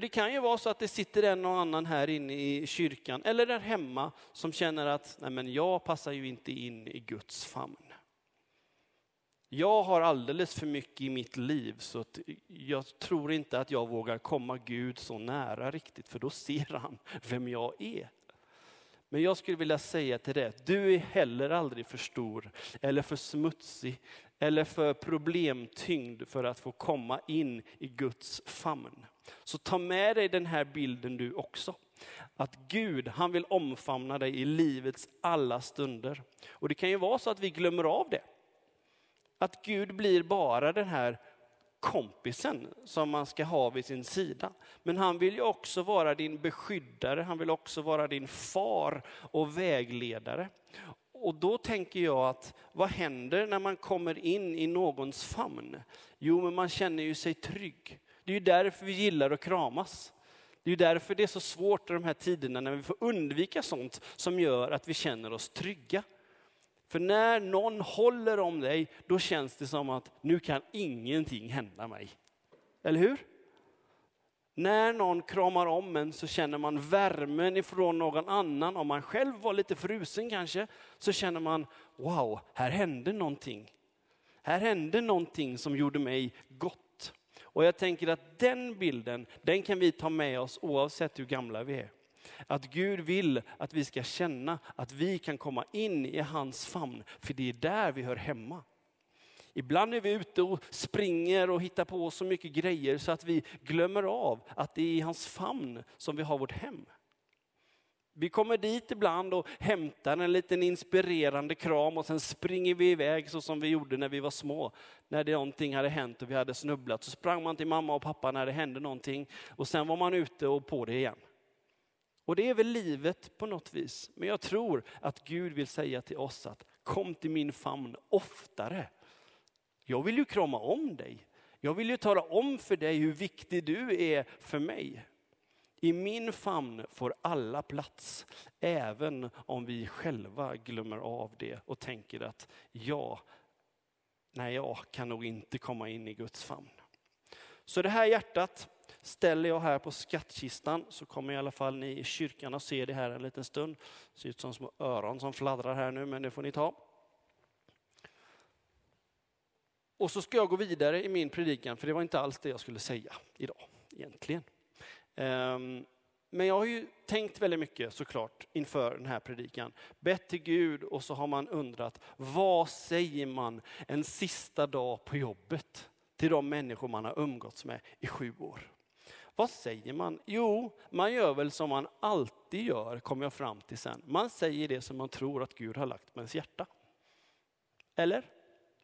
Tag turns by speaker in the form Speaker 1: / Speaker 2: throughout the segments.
Speaker 1: Det kan ju vara så att det sitter en och annan här inne i kyrkan eller där hemma som känner att Nej, men jag passar ju inte in i Guds famn. Jag har alldeles för mycket i mitt liv så att jag tror inte att jag vågar komma Gud så nära riktigt för då ser han vem jag är. Men jag skulle vilja säga till dig, du är heller aldrig för stor eller för smutsig eller för problemtyngd för att få komma in i Guds famn. Så ta med dig den här bilden du också. Att Gud, han vill omfamna dig i livets alla stunder. Och det kan ju vara så att vi glömmer av det. Att Gud blir bara den här kompisen som man ska ha vid sin sida. Men han vill ju också vara din beskyddare, han vill också vara din far och vägledare. Och då tänker jag att vad händer när man kommer in i någons famn? Jo, men man känner ju sig trygg. Det är ju därför vi gillar att kramas. Det är ju därför det är så svårt i de här tiderna när vi får undvika sånt som gör att vi känner oss trygga. För när någon håller om dig, då känns det som att nu kan ingenting hända mig. Eller hur? När någon kramar om en så känner man värmen ifrån någon annan. Om man själv var lite frusen kanske, så känner man wow, här hände någonting. Här hände någonting som gjorde mig gott. Och jag tänker att den bilden, den kan vi ta med oss oavsett hur gamla vi är. Att Gud vill att vi ska känna att vi kan komma in i hans famn, för det är där vi hör hemma. Ibland är vi ute och springer och hittar på så mycket grejer så att vi glömmer av att det är i hans famn som vi har vårt hem. Vi kommer dit ibland och hämtar en liten inspirerande kram och sen springer vi iväg så som vi gjorde när vi var små. När det någonting hade hänt och vi hade snubblat så sprang man till mamma och pappa när det hände någonting och sen var man ute och på det igen. Och det är väl livet på något vis. Men jag tror att Gud vill säga till oss att kom till min famn oftare. Jag vill ju krama om dig. Jag vill ju tala om för dig hur viktig du är för mig. I min famn får alla plats, även om vi själva glömmer av det och tänker att jag, nej jag kan nog inte komma in i Guds famn. Så det här hjärtat ställer jag här på skattkistan så kommer i alla fall ni i kyrkan att se det här en liten stund. Det ser ut som små öron som fladdrar här nu, men det får ni ta. Och så ska jag gå vidare i min predikan, för det var inte alls det jag skulle säga idag egentligen. Ehm, men jag har ju tänkt väldigt mycket såklart inför den här predikan. Bett till Gud och så har man undrat, vad säger man en sista dag på jobbet till de människor man har umgåtts med i sju år? Vad säger man? Jo, man gör väl som man alltid gör, kommer jag fram till sen. Man säger det som man tror att Gud har lagt på ens hjärta. Eller?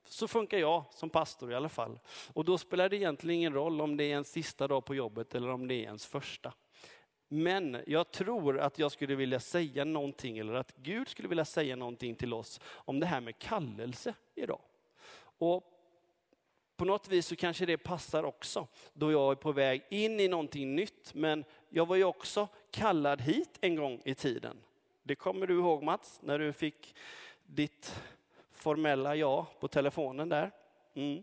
Speaker 1: Så funkar jag som pastor i alla fall. Och då spelar det egentligen ingen roll om det är en sista dag på jobbet eller om det är ens första. Men jag tror att jag skulle vilja säga någonting, eller att Gud skulle vilja säga någonting till oss om det här med kallelse idag. Och på något vis så kanske det passar också, då jag är på väg in i någonting nytt. Men jag var ju också kallad hit en gång i tiden. Det kommer du ihåg Mats, när du fick ditt formella ja på telefonen där. Mm.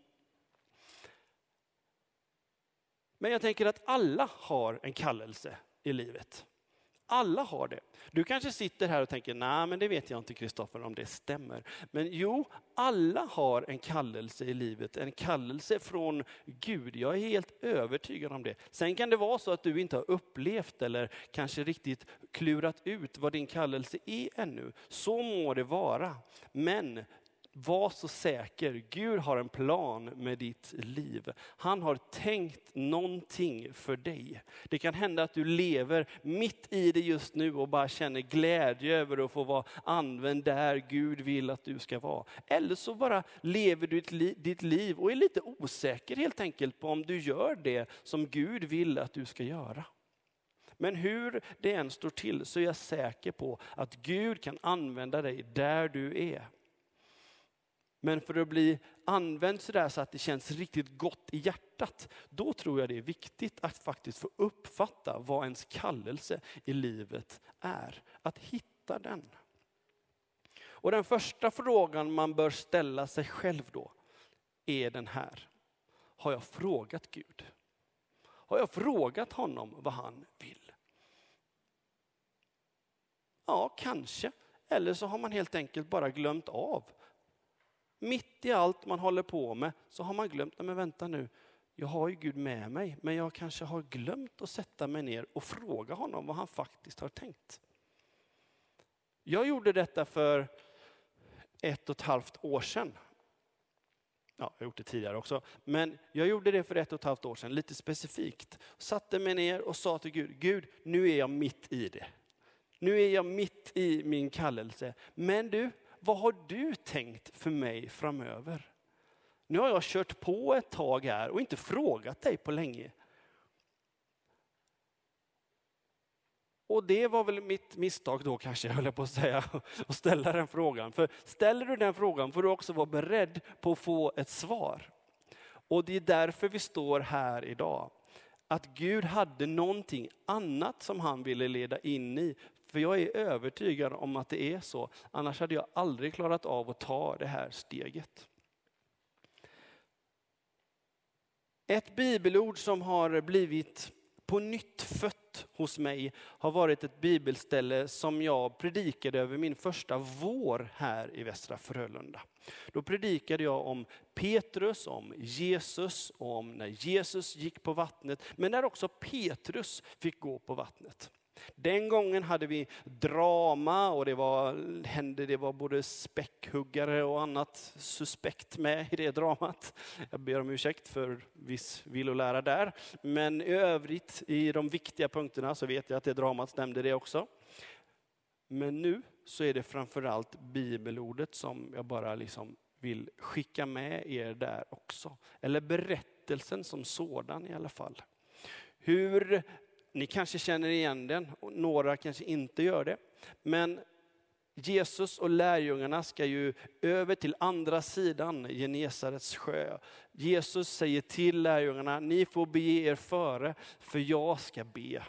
Speaker 1: Men jag tänker att alla har en kallelse i livet. Alla har det. Du kanske sitter här och tänker, nej men det vet jag inte Kristoffer om det stämmer. Men jo, alla har en kallelse i livet, en kallelse från Gud. Jag är helt övertygad om det. Sen kan det vara så att du inte har upplevt eller kanske riktigt klurat ut vad din kallelse är ännu. Så må det vara. Men var så säker, Gud har en plan med ditt liv. Han har tänkt någonting för dig. Det kan hända att du lever mitt i det just nu och bara känner glädje över att få vara använd där Gud vill att du ska vara. Eller så bara lever du ditt liv och är lite osäker helt enkelt på om du gör det som Gud vill att du ska göra. Men hur det än står till så är jag säker på att Gud kan använda dig där du är. Men för att bli använd sådär så att det känns riktigt gott i hjärtat, då tror jag det är viktigt att faktiskt få uppfatta vad ens kallelse i livet är. Att hitta den. Och den första frågan man bör ställa sig själv då är den här. Har jag frågat Gud? Har jag frågat honom vad han vill? Ja, kanske. Eller så har man helt enkelt bara glömt av. Mitt i allt man håller på med så har man glömt, nej men vänta nu, jag har ju Gud med mig, men jag kanske har glömt att sätta mig ner och fråga honom vad han faktiskt har tänkt. Jag gjorde detta för ett och ett halvt år sedan. Ja, jag har gjort det tidigare också, men jag gjorde det för ett och ett halvt år sedan, lite specifikt. Satte mig ner och sa till Gud, Gud, nu är jag mitt i det. Nu är jag mitt i min kallelse. Men du, vad har du tänkt för mig framöver? Nu har jag kört på ett tag här och inte frågat dig på länge. Och det var väl mitt misstag då kanske, jag höll på att säga, att ställa den frågan. För ställer du den frågan får du också vara beredd på att få ett svar. Och det är därför vi står här idag. Att Gud hade någonting annat som han ville leda in i. För jag är övertygad om att det är så. Annars hade jag aldrig klarat av att ta det här steget. Ett bibelord som har blivit på nytt fött hos mig har varit ett bibelställe som jag predikade över min första vår här i Västra Frölunda. Då predikade jag om Petrus, om Jesus och om när Jesus gick på vattnet, men när också Petrus fick gå på vattnet. Den gången hade vi drama och det var, hände, det var både späckhuggare och annat suspekt med i det dramat. Jag ber om ursäkt för viss villolära där. Men i övrigt i de viktiga punkterna så vet jag att det dramat stämde det också. Men nu så är det framförallt bibelordet som jag bara liksom vill skicka med er där också. Eller berättelsen som sådan i alla fall. Hur ni kanske känner igen den, och några kanske inte gör det. Men Jesus och lärjungarna ska ju över till andra sidan Genesarets sjö. Jesus säger till lärjungarna, ni får bege er före, för jag ska be.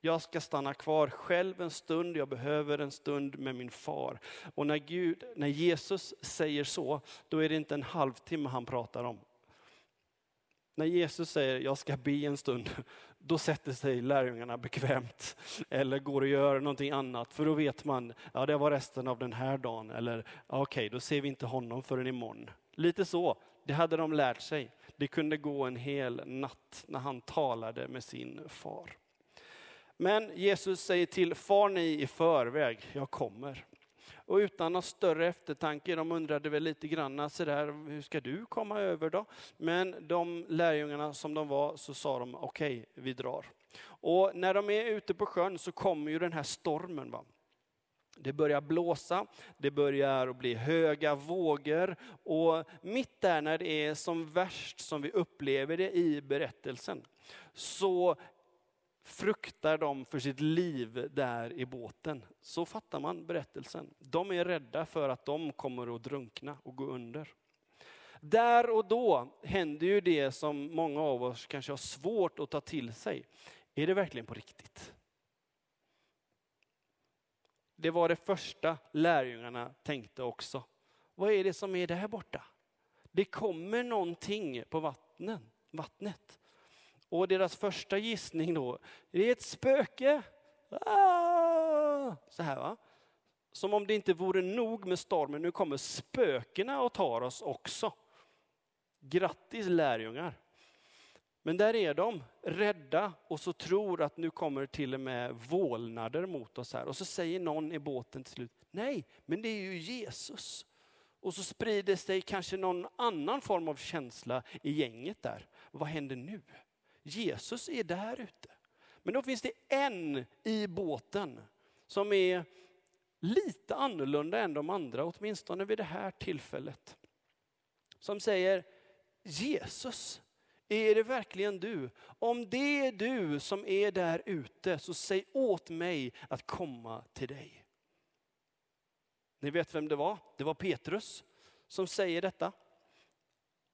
Speaker 1: Jag ska stanna kvar själv en stund, jag behöver en stund med min far. Och när, Gud, när Jesus säger så, då är det inte en halvtimme han pratar om. När Jesus säger, jag ska be en stund, då sätter sig lärjungarna bekvämt eller går och gör någonting annat. För då vet man, ja det var resten av den här dagen. Eller okej, okay, då ser vi inte honom förrän imorgon. Lite så, det hade de lärt sig. Det kunde gå en hel natt när han talade med sin far. Men Jesus säger till, far ni i förväg, jag kommer. Och utan någon större eftertanke, de undrade väl lite grann sådär, hur ska du komma över då? Men de lärjungarna som de var så sa de, okej, okay, vi drar. Och när de är ute på sjön så kommer ju den här stormen. Va? Det börjar blåsa, det börjar bli höga vågor och mitt där när det är som värst som vi upplever det i berättelsen så fruktar de för sitt liv där i båten. Så fattar man berättelsen. De är rädda för att de kommer att drunkna och gå under. Där och då händer ju det som många av oss kanske har svårt att ta till sig. Är det verkligen på riktigt? Det var det första lärjungarna tänkte också. Vad är det som är där borta? Det kommer någonting på vattnen, vattnet. Och deras första gissning då, det är ett spöke. Ah! Så här va. Som om det inte vore nog med stormen, nu kommer spökena och tar oss också. Grattis lärjungar. Men där är de, rädda och så tror att nu kommer till och med vålnader mot oss här. Och så säger någon i båten till slut, nej, men det är ju Jesus. Och så sprider sig kanske någon annan form av känsla i gänget där. Vad händer nu? Jesus är där ute. Men då finns det en i båten som är lite annorlunda än de andra, åtminstone vid det här tillfället. Som säger, Jesus, är det verkligen du? Om det är du som är där ute, så säg åt mig att komma till dig. Ni vet vem det var? Det var Petrus som säger detta.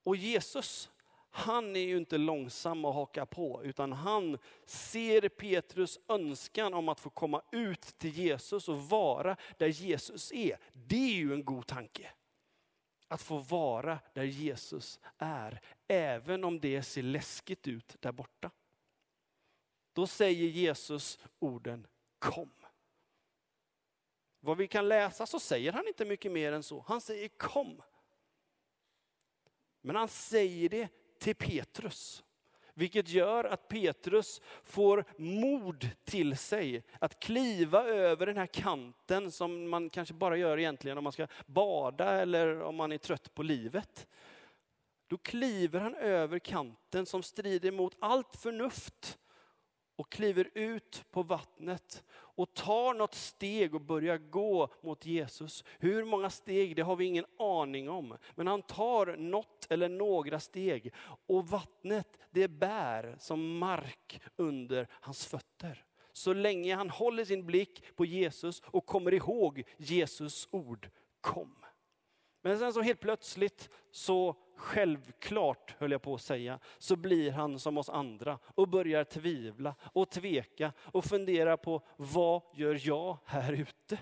Speaker 1: Och Jesus, han är ju inte långsam att haka på, utan han ser Petrus önskan om att få komma ut till Jesus och vara där Jesus är. Det är ju en god tanke. Att få vara där Jesus är, även om det ser läskigt ut där borta. då säger Jesus orden kom. Vad vi kan läsa så säger han inte mycket mer än så. Han säger kom. Men han säger det till Petrus. Vilket gör att Petrus får mod till sig att kliva över den här kanten som man kanske bara gör egentligen om man ska bada eller om man är trött på livet. Då kliver han över kanten som strider mot allt förnuft och kliver ut på vattnet och tar något steg och börjar gå mot Jesus. Hur många steg, det har vi ingen aning om. Men han tar något eller några steg och vattnet det bär som mark under hans fötter. Så länge han håller sin blick på Jesus och kommer ihåg Jesus ord, kom. Men sen så helt plötsligt så självklart, höll jag på att säga, så blir han som oss andra och börjar tvivla och tveka och fundera på vad gör jag här ute?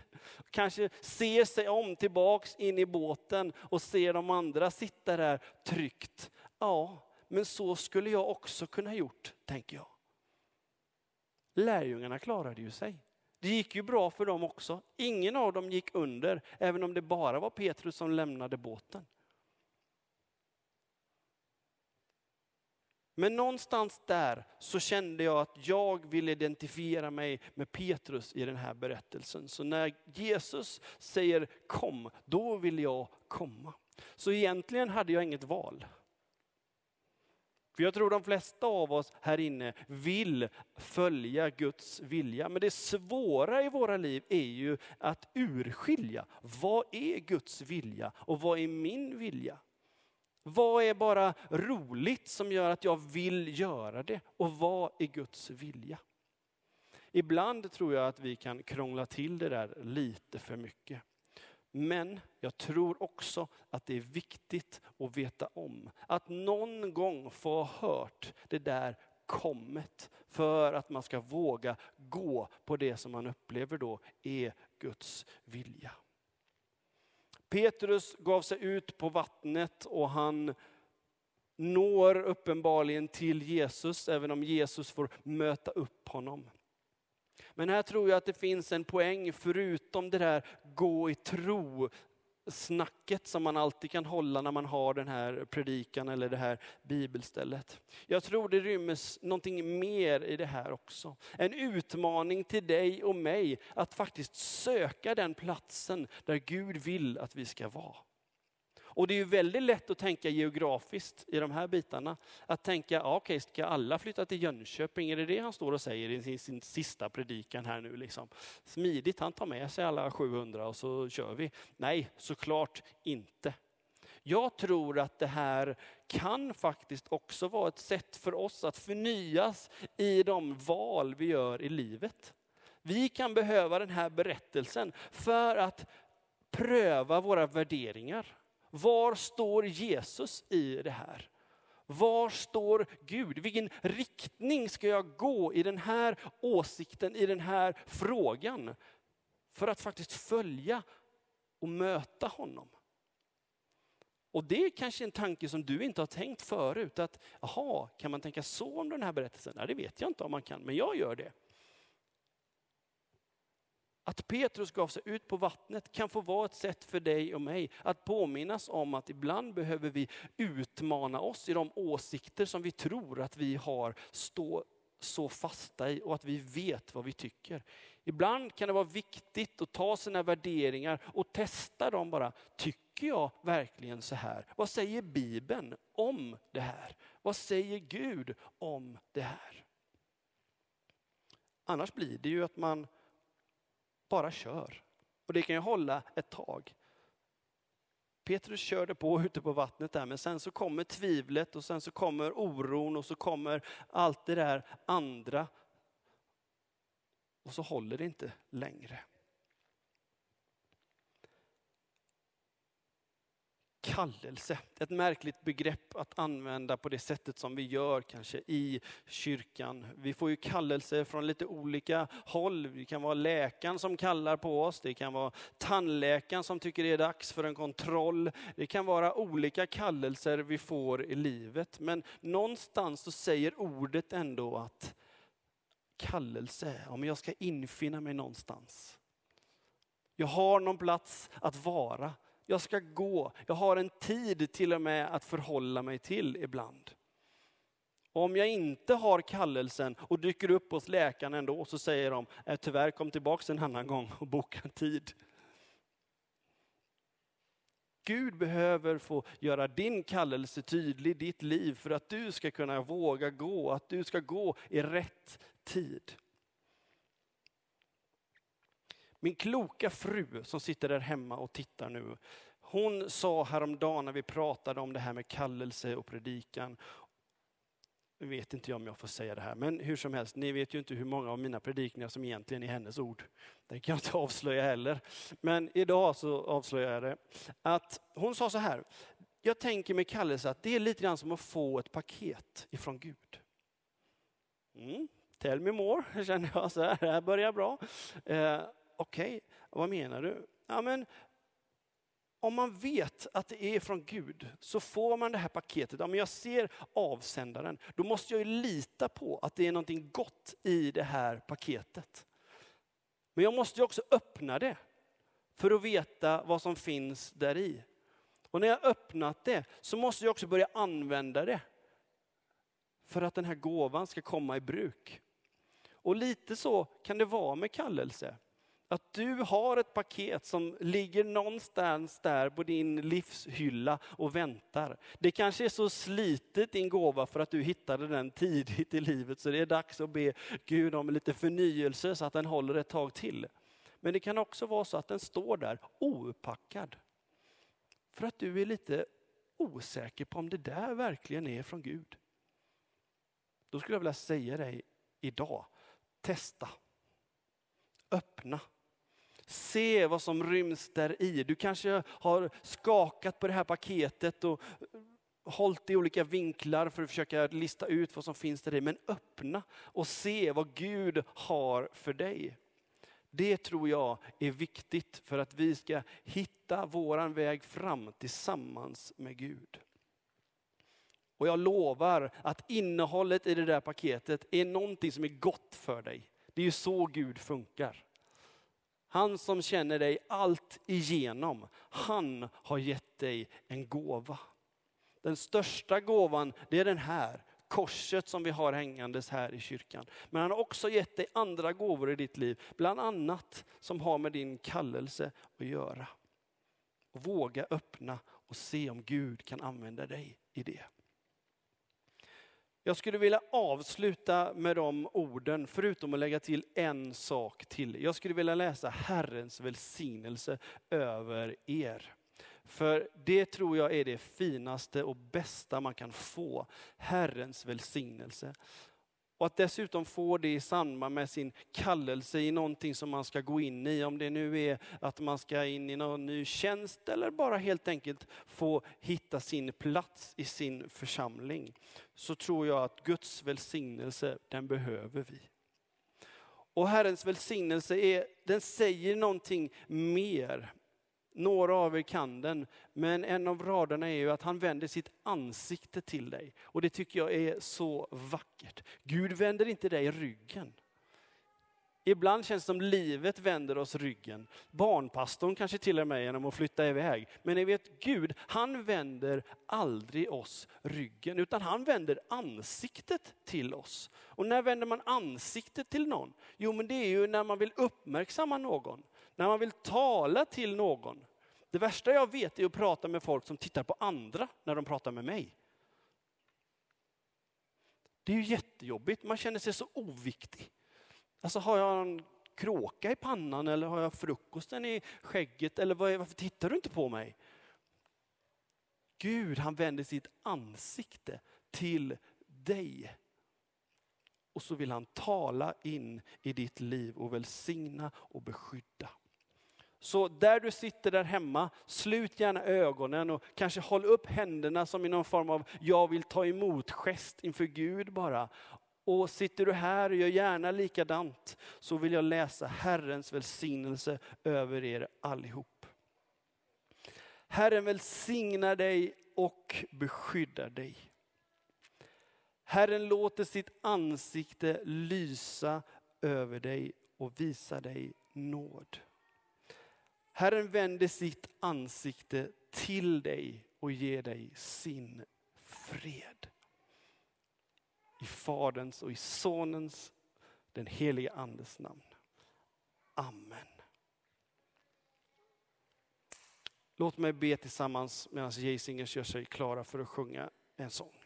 Speaker 1: Kanske ser sig om tillbaks in i båten och ser de andra sitta där tryggt. Ja, men så skulle jag också kunna gjort, tänker jag. Lärjungarna klarade ju sig. Det gick ju bra för dem också. Ingen av dem gick under, även om det bara var Petrus som lämnade båten. Men någonstans där så kände jag att jag vill identifiera mig med Petrus i den här berättelsen. Så när Jesus säger kom, då vill jag komma. Så egentligen hade jag inget val. För jag tror de flesta av oss här inne vill följa Guds vilja. Men det svåra i våra liv är ju att urskilja, vad är Guds vilja och vad är min vilja? Vad är bara roligt som gör att jag vill göra det? Och vad är Guds vilja? Ibland tror jag att vi kan krångla till det där lite för mycket. Men jag tror också att det är viktigt att veta om. Att någon gång få ha hört det där kommet för att man ska våga gå på det som man upplever då är Guds vilja. Petrus gav sig ut på vattnet och han når uppenbarligen till Jesus, även om Jesus får möta upp honom. Men här tror jag att det finns en poäng, förutom det där gå i tro, snacket som man alltid kan hålla när man har den här predikan eller det här bibelstället. Jag tror det rymmes någonting mer i det här också. En utmaning till dig och mig att faktiskt söka den platsen där Gud vill att vi ska vara. Och det är ju väldigt lätt att tänka geografiskt i de här bitarna. Att tänka, ja, okej, ska alla flytta till Jönköping? Är det det han står och säger i sin, sin sista predikan här nu? Liksom? Smidigt, han tar med sig alla 700 och så kör vi. Nej, såklart inte. Jag tror att det här kan faktiskt också vara ett sätt för oss att förnyas i de val vi gör i livet. Vi kan behöva den här berättelsen för att pröva våra värderingar. Var står Jesus i det här? Var står Gud? Vilken riktning ska jag gå i den här åsikten, i den här frågan? För att faktiskt följa och möta honom. Och det är kanske en tanke som du inte har tänkt förut. Att, jaha, kan man tänka så om den här berättelsen? Nej, det vet jag inte om man kan, men jag gör det. Att Petrus gav sig ut på vattnet kan få vara ett sätt för dig och mig att påminnas om att ibland behöver vi utmana oss i de åsikter som vi tror att vi har stå så fasta i och att vi vet vad vi tycker. Ibland kan det vara viktigt att ta sina värderingar och testa dem bara. Tycker jag verkligen så här? Vad säger Bibeln om det här? Vad säger Gud om det här? Annars blir det ju att man bara kör. Och det kan ju hålla ett tag. Petrus körde på ute på vattnet där, men sen så kommer tvivlet och sen så kommer oron och så kommer allt det där andra. Och så håller det inte längre. Kallelse. Ett märkligt begrepp att använda på det sättet som vi gör kanske i kyrkan. Vi får ju kallelser från lite olika håll. Det kan vara läkaren som kallar på oss, det kan vara tandläkaren som tycker det är dags för en kontroll. Det kan vara olika kallelser vi får i livet. Men någonstans så säger ordet ändå att kallelse, om jag ska infinna mig någonstans. Jag har någon plats att vara. Jag ska gå. Jag har en tid till och med att förhålla mig till ibland. Om jag inte har kallelsen och dyker upp hos läkaren ändå så säger de, äh, tyvärr kom tillbaka en annan gång och boka en tid. Gud behöver få göra din kallelse tydlig i ditt liv för att du ska kunna våga gå, att du ska gå i rätt tid. Min kloka fru som sitter där hemma och tittar nu, hon sa häromdagen när vi pratade om det här med kallelse och predikan, nu vet inte jag om jag får säga det här, men hur som helst, ni vet ju inte hur många av mina predikningar som egentligen är hennes ord. Det kan jag inte avslöja heller. Men idag så avslöjar jag det. Att hon sa så här, jag tänker med kallelse att det är lite grann som att få ett paket ifrån Gud. Mm, tell me more, känner jag så här, det här börjar bra. Eh, Okej, okay, vad menar du? Ja, men om man vet att det är från Gud så får man det här paketet. Om jag ser avsändaren, då måste jag lita på att det är någonting gott i det här paketet. Men jag måste också öppna det för att veta vad som finns där i. Och när jag öppnat det så måste jag också börja använda det. För att den här gåvan ska komma i bruk. Och lite så kan det vara med kallelse. Att du har ett paket som ligger någonstans där på din livshylla och väntar. Det kanske är så slitet din gåva för att du hittade den tidigt i livet så det är dags att be Gud om lite förnyelse så att den håller ett tag till. Men det kan också vara så att den står där ouppackad. För att du är lite osäker på om det där verkligen är från Gud. Då skulle jag vilja säga dig idag, testa. Öppna Se vad som ryms där i. Du kanske har skakat på det här paketet och hållit i olika vinklar för att försöka lista ut vad som finns där i. Men öppna och se vad Gud har för dig. Det tror jag är viktigt för att vi ska hitta våran väg fram tillsammans med Gud. Och jag lovar att innehållet i det där paketet är någonting som är gott för dig. Det är ju så Gud funkar. Han som känner dig allt igenom, han har gett dig en gåva. Den största gåvan, det är den här, korset som vi har hängandes här i kyrkan. Men han har också gett dig andra gåvor i ditt liv, bland annat som har med din kallelse att göra. Och våga öppna och se om Gud kan använda dig i det. Jag skulle vilja avsluta med de orden, förutom att lägga till en sak till. Jag skulle vilja läsa Herrens välsignelse över er. För det tror jag är det finaste och bästa man kan få, Herrens välsignelse. Och att dessutom få det i samband med sin kallelse i någonting som man ska gå in i. Om det nu är att man ska in i någon ny tjänst eller bara helt enkelt få hitta sin plats i sin församling. Så tror jag att Guds välsignelse, den behöver vi. Och Herrens välsignelse är, den säger någonting mer några av er kan den, men en av raderna är ju att han vänder sitt ansikte till dig. Och det tycker jag är så vackert. Gud vänder inte dig ryggen. Ibland känns det som livet vänder oss ryggen. Barnpastorn kanske till och med genom att flytta iväg. Men ni vet Gud, han vänder aldrig oss ryggen, utan han vänder ansiktet till oss. Och när vänder man ansiktet till någon? Jo, men det är ju när man vill uppmärksamma någon. När man vill tala till någon. Det värsta jag vet är att prata med folk som tittar på andra när de pratar med mig. Det är ju jättejobbigt, man känner sig så oviktig. Alltså har jag en kråka i pannan eller har jag frukosten i skägget eller varför tittar du inte på mig? Gud han vänder sitt ansikte till dig. Och så vill han tala in i ditt liv och välsigna och beskydda. Så där du sitter där hemma, slut gärna ögonen och kanske håll upp händerna som i någon form av jag vill ta emot gest inför Gud bara. Och sitter du här och gör gärna likadant så vill jag läsa Herrens välsignelse över er allihop. Herren välsignar dig och beskyddar dig. Herren låter sitt ansikte lysa över dig och visa dig nåd. Herren vänder sitt ansikte till dig och ger dig sin fred. I Faderns och i Sonens, den helige Andes namn. Amen. Låt mig be tillsammans medan Geisingers gör sig klara för att sjunga en sång.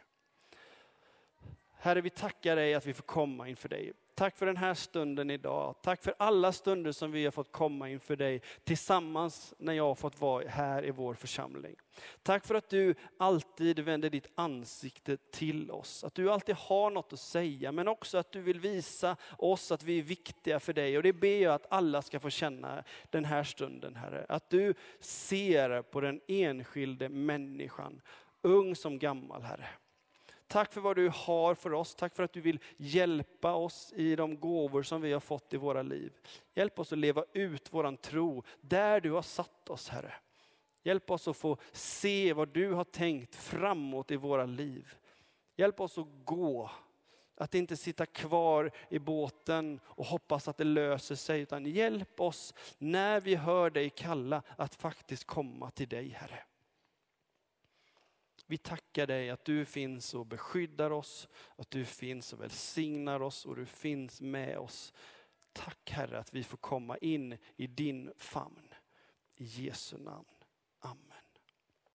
Speaker 1: Herre, vi tackar dig att vi får komma inför dig. Tack för den här stunden idag. Tack för alla stunder som vi har fått komma inför dig tillsammans när jag har fått vara här i vår församling. Tack för att du alltid vänder ditt ansikte till oss. Att du alltid har något att säga men också att du vill visa oss att vi är viktiga för dig. Och det ber jag att alla ska få känna den här stunden Herre. Att du ser på den enskilde människan, ung som gammal Herre. Tack för vad du har för oss. Tack för att du vill hjälpa oss i de gåvor som vi har fått i våra liv. Hjälp oss att leva ut våran tro där du har satt oss Herre. Hjälp oss att få se vad du har tänkt framåt i våra liv. Hjälp oss att gå. Att inte sitta kvar i båten och hoppas att det löser sig. Utan hjälp oss när vi hör dig kalla att faktiskt komma till dig Herre. Vi tackar dig att du finns och beskyddar oss, att du finns och välsignar oss och du finns med oss. Tack Herre att vi får komma in i din famn. I Jesu namn.